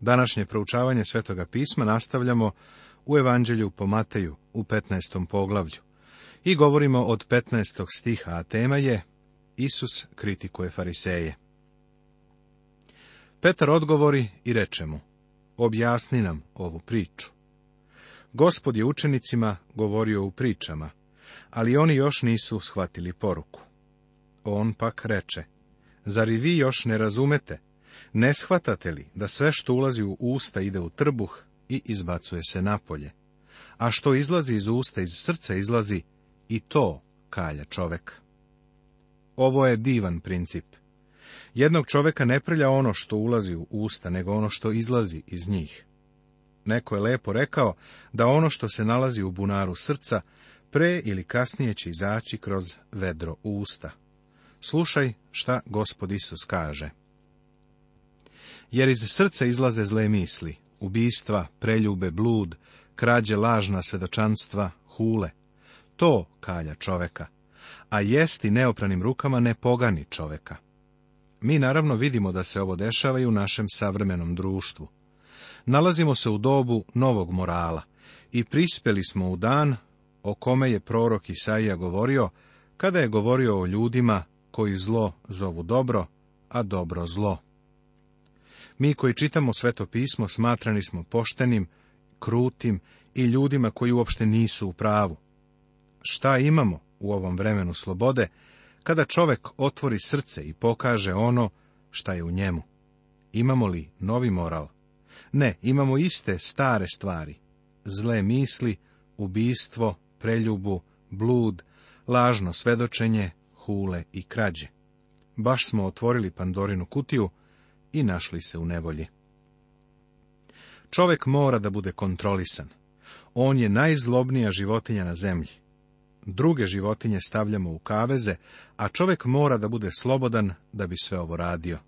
Današnje proučavanje Svetoga pisma nastavljamo u Evanđelju po Mateju u 15. poglavlju. I govorimo od 15. stiha, a tema je Isus kritikuje fariseje. Petar odgovori i reče mu, objasni nam ovu priču. Gospod je učenicima govorio u pričama, ali oni još nisu shvatili poruku. On pak reče, zar i vi još ne razumete? Ne shvatate li da sve što ulazi u usta ide u trbuh i izbacuje se napolje? A što izlazi iz usta, iz srca izlazi, i to kalja čovek. Ovo je divan princip. Jednog čoveka ne prlja ono što ulazi u usta, nego ono što izlazi iz njih. Neko je lepo rekao da ono što se nalazi u bunaru srca, pre ili kasnije će izaći kroz vedro usta. Slušaj šta gospod Isus kaže jer iz srca izlaze zle misli, ubistva, preljube, blud, krađe lažna svedočanstva, hule. To kalja čoveka, a jesti neopranim rukama ne pogani čoveka. Mi naravno vidimo da se ovo dešava i u našem savremenom društvu. Nalazimo se u dobu novog morala i prispeli smo u dan o kome je prorok Isaija govorio kada je govorio o ljudima koji zlo zovu dobro, a dobro zlo. Mi koji čitamo sveto pismo smatrani smo poštenim, krutim i ljudima koji uopšte nisu u pravu. Šta imamo u ovom vremenu slobode, kada čovek otvori srce i pokaže ono šta je u njemu? Imamo li novi moral? Ne, imamo iste stare stvari. Zle misli, ubistvo, preljubu, blud, lažno svedočenje, hule i krađe. Baš smo otvorili Pandorinu kutiju, i našli se u nevolji. Čovek mora da bude kontrolisan. On je najzlobnija životinja na zemlji. Druge životinje stavljamo u kaveze, a čovek mora da bude slobodan da bi sve ovo radio.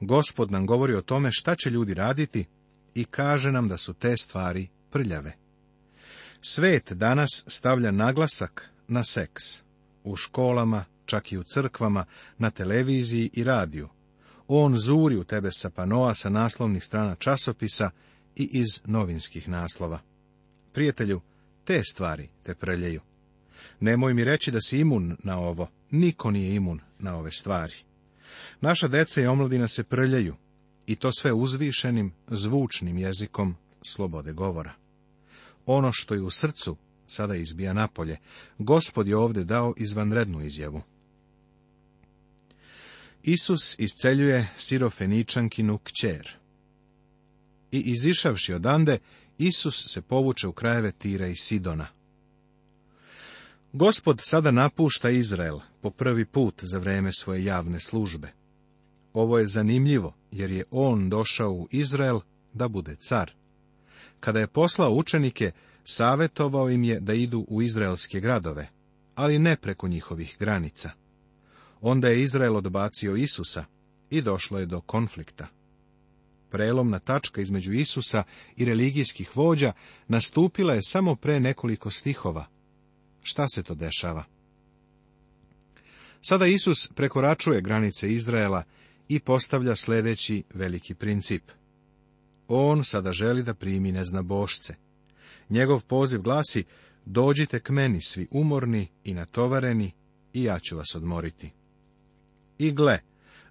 Gospod nam govori o tome šta će ljudi raditi i kaže nam da su te stvari prljave. Svet danas stavlja naglasak na seks. U školama, čak i u crkvama, na televiziji i radiju. On zuri u tebe sa panoa, sa naslovnih strana časopisa i iz novinskih naslova. Prijatelju, te stvari te preljeju. Nemoj mi reći da si imun na ovo. Niko nije imun na ove stvari. Naša deca i omladina se prljaju, i to sve uzvišenim, zvučnim jezikom slobode govora. Ono što je u srcu sada izbija napolje. Gospod je ovdje dao izvanrednu izjavu. Isus isceljuje sirofeničankinu kćer. I izišavši odande, Isus se povuče u krajeve Tira i Sidona. Gospod sada napušta Izrael po prvi put za vrijeme svoje javne službe. Ovo je zanimljivo, jer je on došao u Izrael da bude car. Kada je poslao učenike, savetovao im je da idu u izraelske gradove, ali ne preko njihovih granica. Onda je Izrael odbacio Isusa i došlo je do konflikta. Prelomna tačka između Isusa i religijskih vođa nastupila je samo pre nekoliko stihova. Šta se to dešava? Sada Isus prekoračuje granice Izraela i postavlja sljedeći veliki princip. On sada želi da primi neznabošce. Njegov poziv glasi, dođite k meni svi umorni i natovareni i ja ću vas odmoriti. I gle,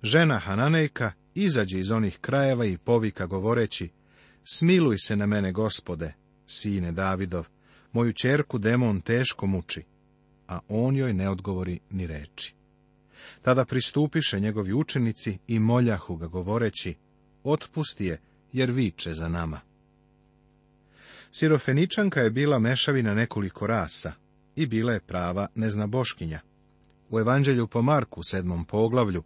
žena Hananejka izađe iz onih krajeva i povika govoreći, Smiluj se na mene, gospode, sine Davidov, moju čerku demon teško muči, a on joj ne odgovori ni reči. Tada pristupiše njegovi učenici i moljahu ga govoreći, otpusti je, jer viče za nama. Sirofeničanka je bila mešavina nekoliko rasa i bila je prava neznaboškinja. U evanđelju po Marku, sedmom poglavlju,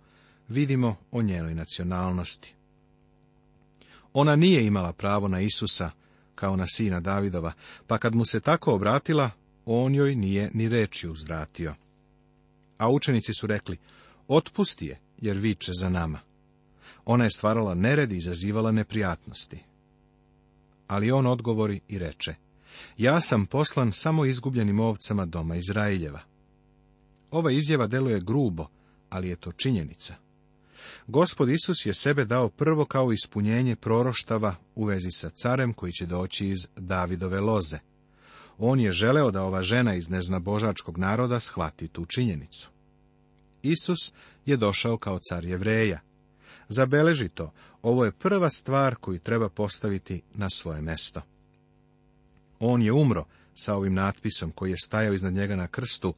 vidimo o njenoj nacionalnosti. Ona nije imala pravo na Isusa, kao na sina Davidova, pa kad mu se tako obratila, on joj nije ni reči uzvratio. A učenici su rekli, otpusti je, jer viče za nama. Ona je stvarala nered i izazivala neprijatnosti. Ali on odgovori i reče, ja sam poslan samo izgubljenim ovcama doma Izraeljeva. Ova izjava deluje grubo, ali je to činjenica. Gospod Isus je sebe dao prvo kao ispunjenje proroštava u vezi sa carem koji će doći iz Davidove loze. On je želeo da ova žena iz neznabožačkog naroda shvati tu činjenicu. Isus je došao kao car jevreja. Zabeleži to, ovo je prva stvar koju treba postaviti na svoje mesto. On je umro sa ovim natpisom koji je stajao iznad njega na krstu,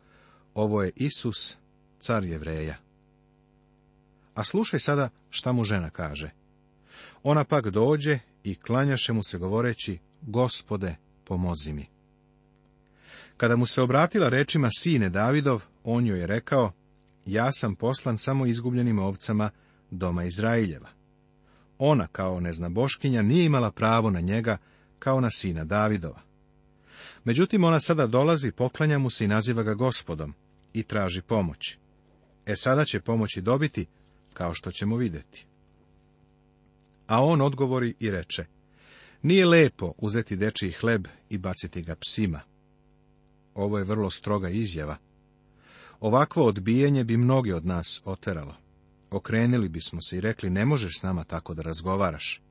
ovo je Isus, car jevreja. A slušaj sada šta mu žena kaže. Ona pak dođe i klanjaše mu se govoreći, gospode, pomozi mi. Kada mu se obratila rečima sine Davidov, on joj je rekao, ja sam poslan samo izgubljenim ovcama doma Izrailjeva. Ona, kao boškinja, nije imala pravo na njega, kao na sina Davidova. Međutim, ona sada dolazi, poklanja mu se i naziva ga gospodom, i traži pomoć. E sada će pomoći dobiti, kao što ćemo vidjeti. A on odgovori i reče, nije lepo uzeti dečiji hleb i baciti ga psima. Ovo je vrlo stroga izjava. Ovakvo odbijanje bi mnogi od nas oteralo. Okrenili bismo se i rekli, ne možeš s nama tako da razgovaraš.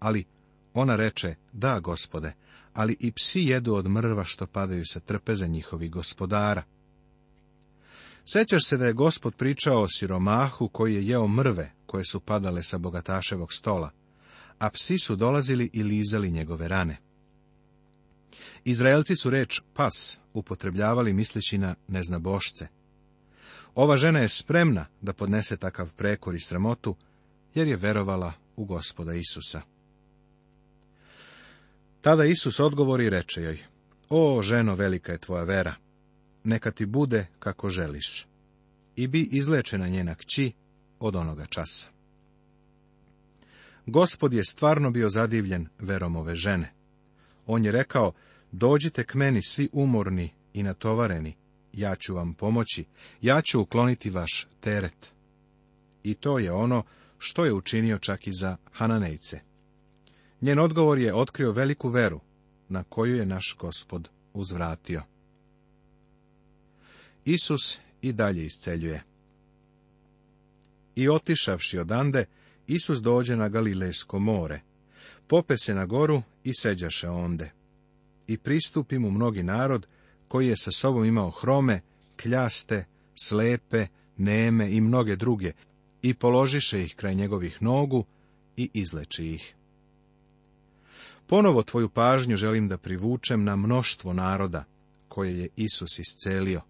Ali ona reče, da, gospode, ali i psi jedu od mrva što padaju sa trpeza njihovih gospodara. Sećaš se da je gospod pričao o siromahu koji je jeo mrve koje su padale sa bogataševog stola, a psi su dolazili i lizali njegove rane. Izraelci su reč pas upotrebljavali misleći na neznabošce. Ova žena je spremna da podnese takav prekor i sramotu, jer je verovala u gospoda Isusa. Tada Isus odgovori i reče joj, O ženo, velika je tvoja vera, neka ti bude kako želiš. I bi izlečena njena kći od onoga časa. Gospod je stvarno bio zadivljen verom ove žene. On je rekao, dođite k meni svi umorni i natovareni, ja ću vam pomoći, ja ću ukloniti vaš teret. I to je ono što je učinio čak i za Hananejce. Njen odgovor je otkrio veliku veru, na koju je naš gospod uzvratio. Isus i dalje isceljuje. I otišavši odande, Isus dođe na Galilejsko more, pope se na goru i seđaše onde. I pristupi mu mnogi narod, koji je sa sobom imao hrome, kljaste, slepe, neme i mnoge druge, i položiše ih kraj njegovih nogu i izleči ih. Ponovo tvoju pažnju želim da privučem na mnoštvo naroda koje je Isus iscelio.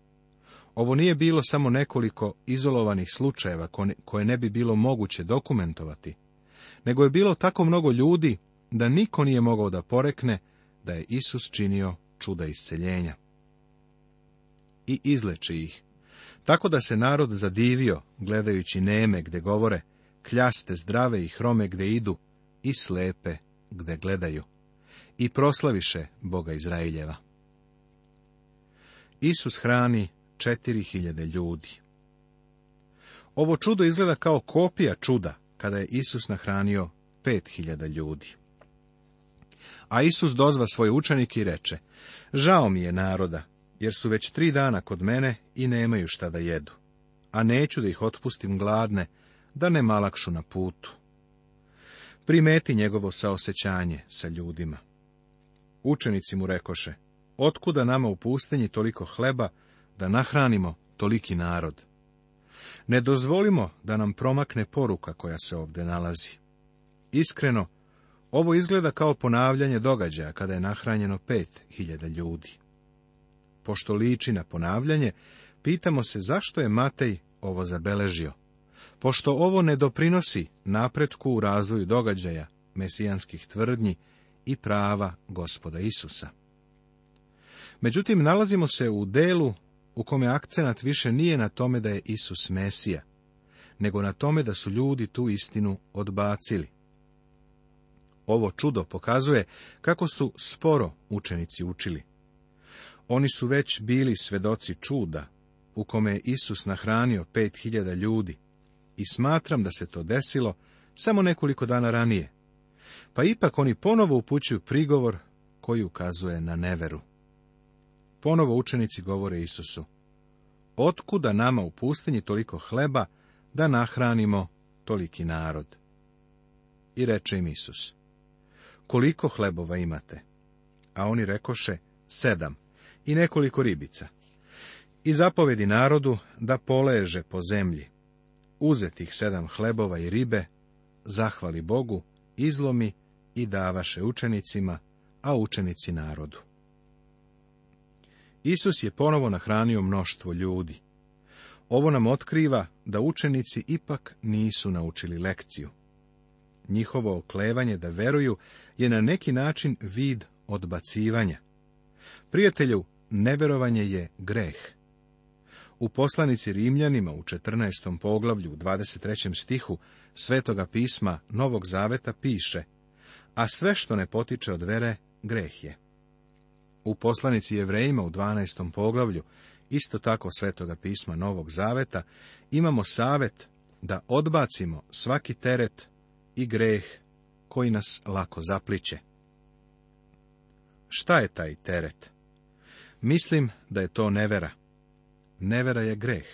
Ovo nije bilo samo nekoliko izolovanih slučajeva koje ne bi bilo moguće dokumentovati, nego je bilo tako mnogo ljudi da niko nije mogao da porekne da je Isus činio čuda isceljenja. I izleči ih, tako da se narod zadivio, gledajući neme gde govore, kljaste zdrave i hrome gde idu, i slepe gde gledaju, i proslaviše Boga Izraeljeva. Isus hrani hiljade ljudi. Ovo čudo izgleda kao kopija čuda kada je Isus nahranio hiljada ljudi. A Isus dozva svoje učenike i reče, žao mi je naroda, jer su već tri dana kod mene i nemaju šta da jedu, a neću da ih otpustim gladne, da ne malakšu na putu. Primeti njegovo saosećanje sa ljudima. Učenici mu rekoše, otkuda nama u pustinji toliko hleba, da nahranimo toliki narod. Ne dozvolimo da nam promakne poruka koja se ovdje nalazi. Iskreno, ovo izgleda kao ponavljanje događaja kada je nahranjeno pet hiljada ljudi. Pošto liči na ponavljanje, pitamo se zašto je Matej ovo zabeležio. Pošto ovo ne doprinosi napretku u razvoju događaja, mesijanskih tvrdnji i prava gospoda Isusa. Međutim, nalazimo se u delu u kome akcenat više nije na tome da je Isus Mesija, nego na tome da su ljudi tu istinu odbacili. Ovo čudo pokazuje kako su sporo učenici učili. Oni su već bili svedoci čuda u kome je Isus nahranio pet hiljada ljudi i smatram da se to desilo samo nekoliko dana ranije. Pa ipak oni ponovo upućuju prigovor koji ukazuje na neveru. Ponovo učenici govore Isusu. Otkuda nama u pustinji toliko hleba da nahranimo toliki narod? I reče im Isus. Koliko hlebova imate? A oni rekoše sedam i nekoliko ribica. I zapovedi narodu da poleže po zemlji. Uzetih sedam hlebova i ribe, zahvali Bogu, izlomi i davaše učenicima, a učenici narodu. Isus je ponovo nahranio mnoštvo ljudi. Ovo nam otkriva da učenici ipak nisu naučili lekciju. Njihovo oklevanje da veruju je na neki način vid odbacivanja. Prijatelju, neverovanje je greh. U poslanici Rimljanima u 14. poglavlju u 23. stihu Svetoga pisma Novog Zaveta piše A sve što ne potiče od vere, greh je. U poslanici Jevrejima u 12. poglavlju, isto tako svetoga pisma Novog Zaveta, imamo savet da odbacimo svaki teret i greh koji nas lako zapliče. Šta je taj teret? Mislim da je to nevera. Nevera je greh.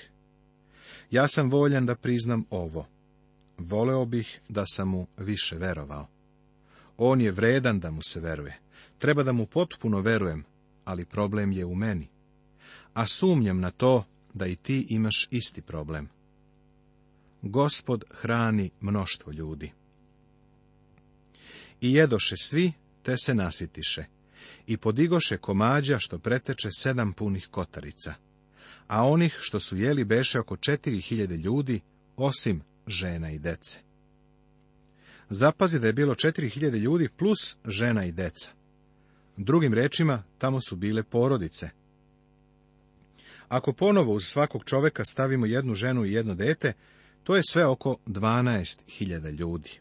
Ja sam voljan da priznam ovo. Voleo bih da sam mu više verovao. On je vredan da mu se veruje. Treba da mu potpuno verujem, ali problem je u meni. A sumnjam na to da i ti imaš isti problem. Gospod hrani mnoštvo ljudi. I jedoše svi, te se nasitiše. I podigoše komađa što preteče sedam punih kotarica. A onih što su jeli beše oko četiri hiljade ljudi, osim žena i dece. Zapazi da je bilo četiri hiljade ljudi plus žena i deca. Drugim rečima, tamo su bile porodice. Ako ponovo uz svakog čoveka stavimo jednu ženu i jedno dete, to je sve oko 12.000 ljudi.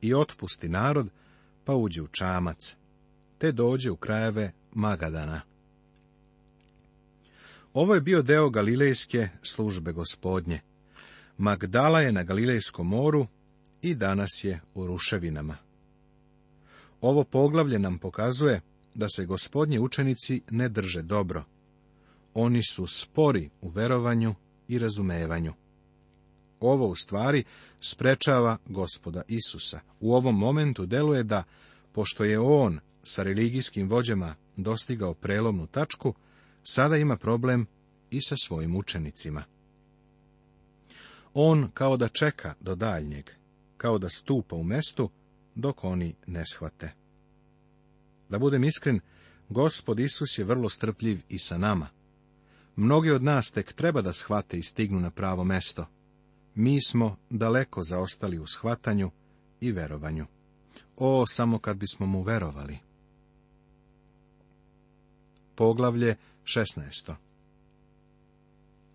I otpusti narod, pa uđe u čamac, te dođe u krajeve Magadana. Ovo je bio deo Galilejske službe gospodnje. Magdala je na Galilejskom moru i danas je u ruševinama. Ovo poglavlje nam pokazuje da se gospodnji učenici ne drže dobro. Oni su spori u verovanju i razumevanju. Ovo u stvari sprečava gospoda Isusa. U ovom momentu deluje da, pošto je on sa religijskim vođama dostigao prelomnu tačku, sada ima problem i sa svojim učenicima. On kao da čeka do daljnjeg, kao da stupa u mestu dok oni ne shvate. Da budem iskren, gospod Isus je vrlo strpljiv i sa nama. Mnogi od nas tek treba da shvate i stignu na pravo mesto. Mi smo daleko zaostali u shvatanju i verovanju. O, samo kad bismo mu verovali. Poglavlje 16.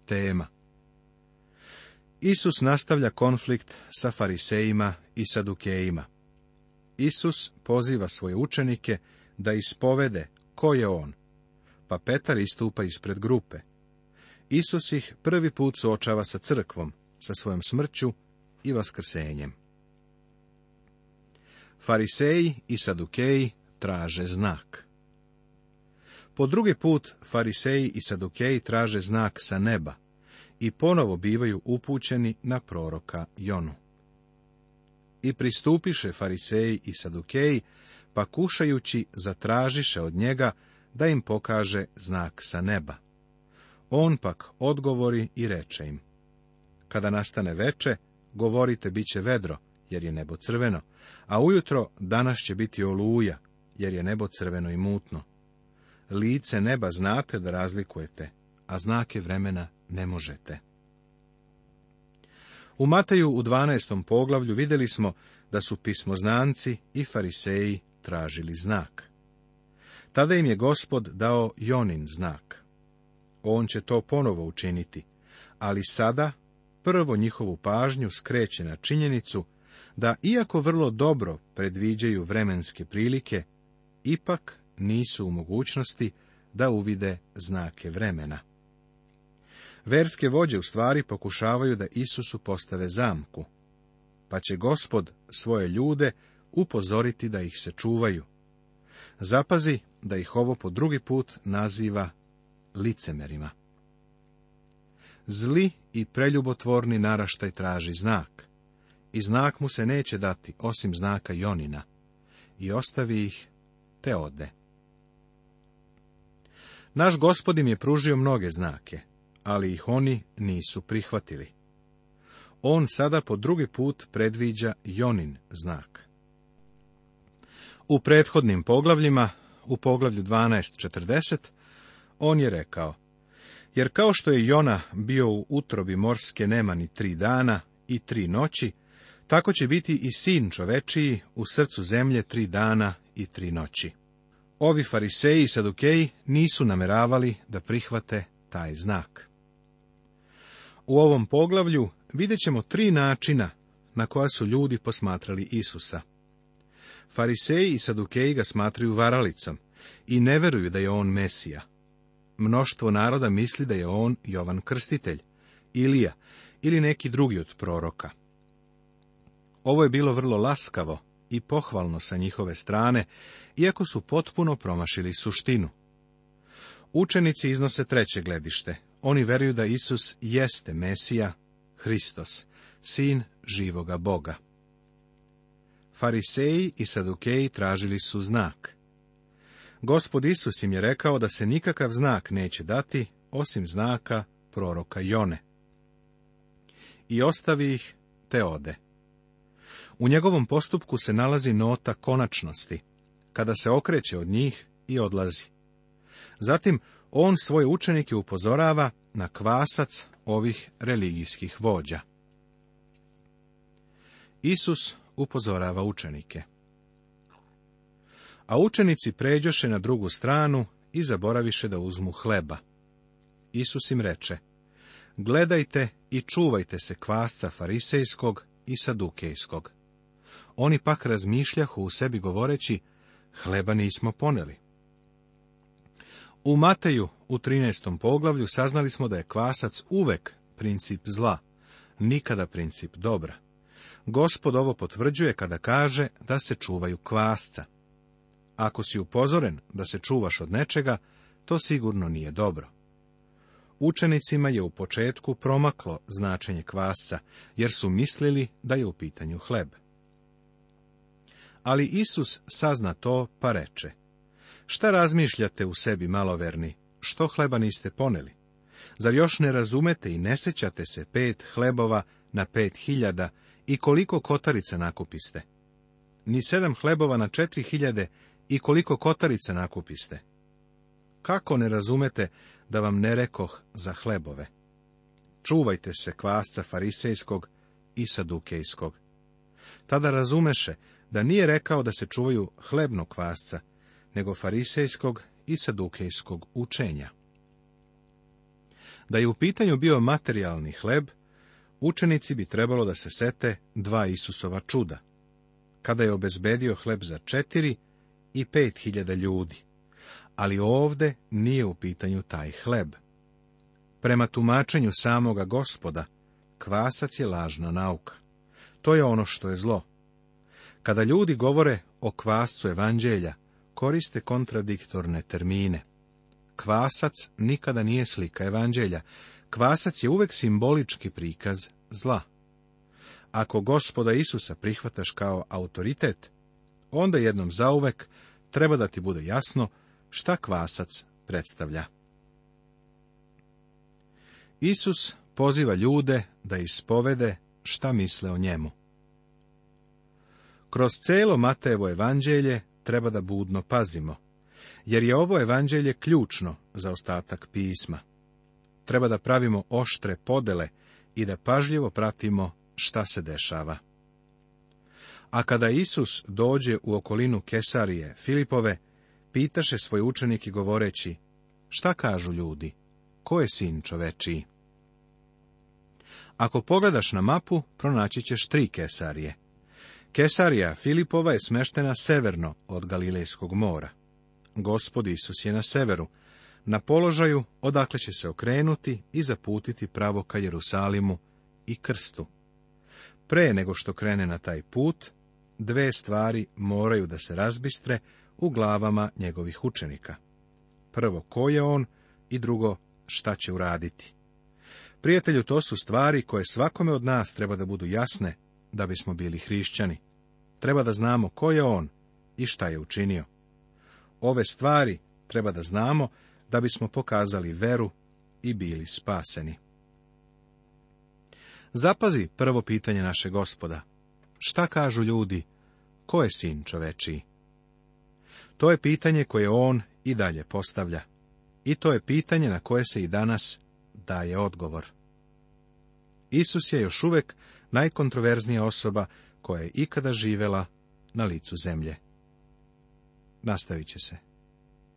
Tema Isus nastavlja konflikt sa farisejima i sadukejima. Isus poziva svoje učenike da ispovede ko je on, pa Petar istupa ispred grupe. Isus ih prvi put suočava sa crkvom, sa svojom smrću i vaskrsenjem. Fariseji i Sadukeji traže znak. Po drugi put Fariseji i Sadukeji traže znak sa neba i ponovo bivaju upućeni na proroka Jonu. I pristupiše fariseji i sadukeji, pa kušajući zatražiše od njega da im pokaže znak sa neba. On pak odgovori i reče im, kada nastane veče, govorite bit će vedro, jer je nebo crveno, a ujutro danas će biti oluja, jer je nebo crveno i mutno. Lice neba znate da razlikujete, a znake vremena ne možete. U Mateju u 12. poglavlju vidjeli smo da su pismoznanci i fariseji tražili znak. Tada im je gospod dao Jonin znak. On će to ponovo učiniti, ali sada prvo njihovu pažnju skreće na činjenicu da, iako vrlo dobro predviđaju vremenske prilike, ipak nisu u mogućnosti da uvide znake vremena. Verske vođe u stvari pokušavaju da Isusu postave zamku, pa će gospod svoje ljude upozoriti da ih se čuvaju. Zapazi da ih ovo po drugi put naziva licemerima. Zli i preljubotvorni naraštaj traži znak, i znak mu se neće dati osim znaka Jonina, i ostavi ih te ode. Naš gospodin je pružio mnoge znake, ali ih oni nisu prihvatili. On sada po drugi put predviđa Jonin znak. U prethodnim poglavljima, u poglavlju 12.40, on je rekao, jer kao što je Jona bio u utrobi morske nema ni tri dana i tri noći, tako će biti i sin čovečiji u srcu zemlje tri dana i tri noći. Ovi fariseji i sadukeji nisu nameravali da prihvate taj znak. U ovom poglavlju vidjet ćemo tri načina na koja su ljudi posmatrali Isusa. Fariseji i Sadukeji ga smatraju varalicom i ne veruju da je on Mesija. Mnoštvo naroda misli da je on Jovan Krstitelj, Ilija ili neki drugi od proroka. Ovo je bilo vrlo laskavo i pohvalno sa njihove strane, iako su potpuno promašili suštinu. Učenici iznose treće gledište, oni veruju da Isus jeste Mesija, Hristos, sin živoga Boga. Fariseji i Sadukeji tražili su znak. Gospod Isus im je rekao da se nikakav znak neće dati, osim znaka proroka Jone. I ostavi ih, te ode. U njegovom postupku se nalazi nota konačnosti, kada se okreće od njih i odlazi. Zatim on svoje učenike upozorava na kvasac ovih religijskih vođa. Isus upozorava učenike. A učenici pređoše na drugu stranu i zaboraviše da uzmu hleba. Isus im reče, gledajte i čuvajte se kvasca farisejskog i sadukejskog. Oni pak razmišljahu u sebi govoreći, hleba nismo poneli. U Mateju, u 13. poglavlju, saznali smo da je kvasac uvek princip zla, nikada princip dobra. Gospod ovo potvrđuje kada kaže da se čuvaju kvasca. Ako si upozoren da se čuvaš od nečega, to sigurno nije dobro. Učenicima je u početku promaklo značenje kvasca, jer su mislili da je u pitanju hleb. Ali Isus sazna to, pa reče, Šta razmišljate u sebi, maloverni, što hleba niste poneli? Zar još ne razumete i ne sećate se pet hlebova na pet hiljada i koliko kotarica nakupiste? Ni sedam hlebova na četiri hiljade i koliko kotarica nakupiste? Kako ne razumete da vam ne rekoh za hlebove? Čuvajte se kvasca farisejskog i sadukejskog. Tada razumeše da nije rekao da se čuvaju hlebnog kvasca, nego farisejskog i sadukejskog učenja. Da je u pitanju bio materijalni hleb, učenici bi trebalo da se sete dva Isusova čuda, kada je obezbedio hleb za četiri i pet hiljada ljudi, ali ovde nije u pitanju taj hleb. Prema tumačenju samoga gospoda, kvasac je lažna nauka. To je ono što je zlo. Kada ljudi govore o kvascu evanđelja, koriste kontradiktorne termine. Kvasac nikada nije slika evanđelja. Kvasac je uvek simbolički prikaz zla. Ako gospoda Isusa prihvataš kao autoritet, onda jednom zauvek treba da ti bude jasno šta kvasac predstavlja. Isus poziva ljude da ispovede šta misle o njemu. Kroz celo Matejevo evanđelje treba da budno pazimo, jer je ovo evanđelje ključno za ostatak pisma. Treba da pravimo oštre podele i da pažljivo pratimo šta se dešava. A kada Isus dođe u okolinu Kesarije Filipove, pitaše učenik i govoreći, šta kažu ljudi, ko je sin čovečiji? Ako pogledaš na mapu, pronaći ćeš tri Kesarije. Kesarija Filipova je smeštena severno od Galilejskog mora. Gospod Isus je na severu, na položaju odakle će se okrenuti i zaputiti pravo ka Jerusalimu i krstu. Pre nego što krene na taj put, dve stvari moraju da se razbistre u glavama njegovih učenika. Prvo, ko je on i drugo, šta će uraditi. Prijatelju, to su stvari koje svakome od nas treba da budu jasne da bismo bili hrišćani. Treba da znamo ko je on i šta je učinio. Ove stvari treba da znamo da bismo pokazali veru i bili spaseni. Zapazi prvo pitanje naše gospoda. Šta kažu ljudi? Ko je sin čovečiji? To je pitanje koje on i dalje postavlja. I to je pitanje na koje se i danas daje odgovor. Isus je još uvek najkontroverznija osoba koja je ikada živela na licu zemlje. Nastavit će se.